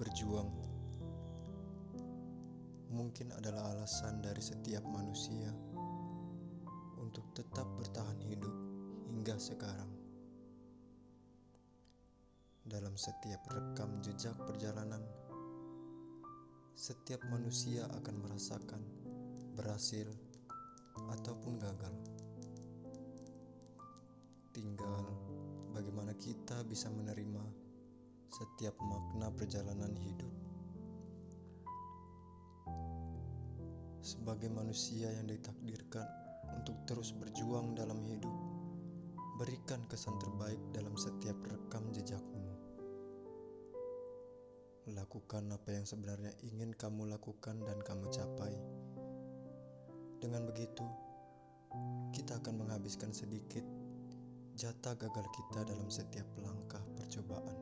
Berjuang mungkin adalah alasan dari setiap manusia untuk tetap bertahan hidup hingga sekarang. Dalam setiap rekam jejak perjalanan, setiap manusia akan merasakan berhasil ataupun gagal. Tinggal bagaimana kita bisa menerima setiap makna perjalanan hidup. Sebagai manusia yang ditakdirkan untuk terus berjuang dalam hidup, berikan kesan terbaik dalam setiap rekam jejakmu. Lakukan apa yang sebenarnya ingin kamu lakukan dan kamu capai. Dengan begitu, kita akan menghabiskan sedikit jatah gagal kita dalam setiap langkah percobaan.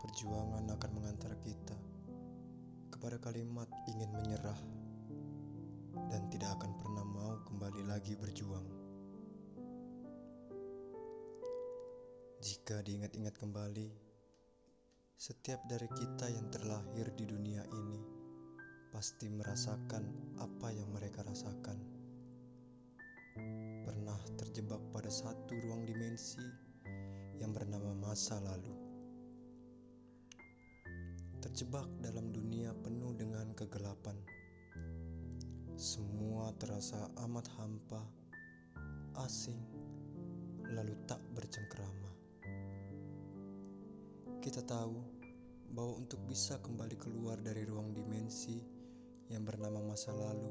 Perjuangan akan mengantar kita kepada kalimat ingin menyerah dan tidak akan pernah mau kembali lagi berjuang. Jika diingat-ingat kembali, setiap dari kita yang terlahir di dunia ini pasti merasakan apa yang mereka rasakan. Pernah terjebak pada satu ruang dimensi yang bernama masa lalu terjebak dalam dunia penuh dengan kegelapan. Semua terasa amat hampa, asing, lalu tak bercengkerama. Kita tahu bahwa untuk bisa kembali keluar dari ruang dimensi yang bernama masa lalu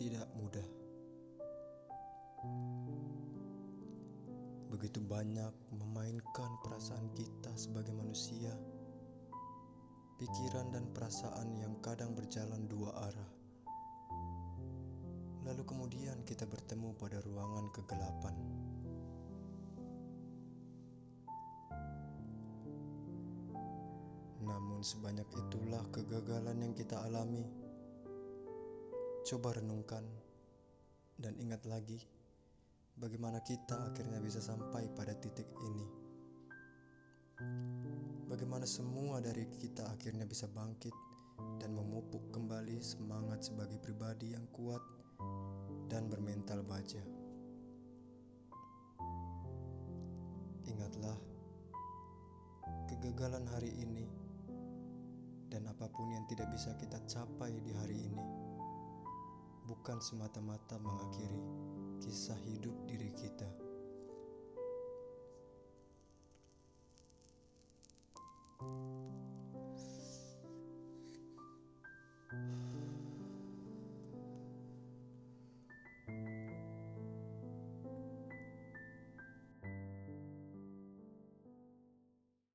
tidak mudah. Begitu banyak memainkan perasaan kita sebagai manusia pikiran dan perasaan yang kadang berjalan dua arah. Kemudian kita bertemu pada ruangan kegelapan. Namun sebanyak itulah kegagalan yang kita alami. Coba renungkan dan ingat lagi bagaimana kita akhirnya bisa sampai pada titik ini. Bagaimana semua dari kita akhirnya bisa bangkit dan memupuk kembali semangat sebagai pribadi yang kuat dan bermental baja. Ingatlah, kegagalan hari ini dan apa pun yang tidak bisa kita capai di hari ini bukan semata-mata mengakhiri kisah hidup diri kita.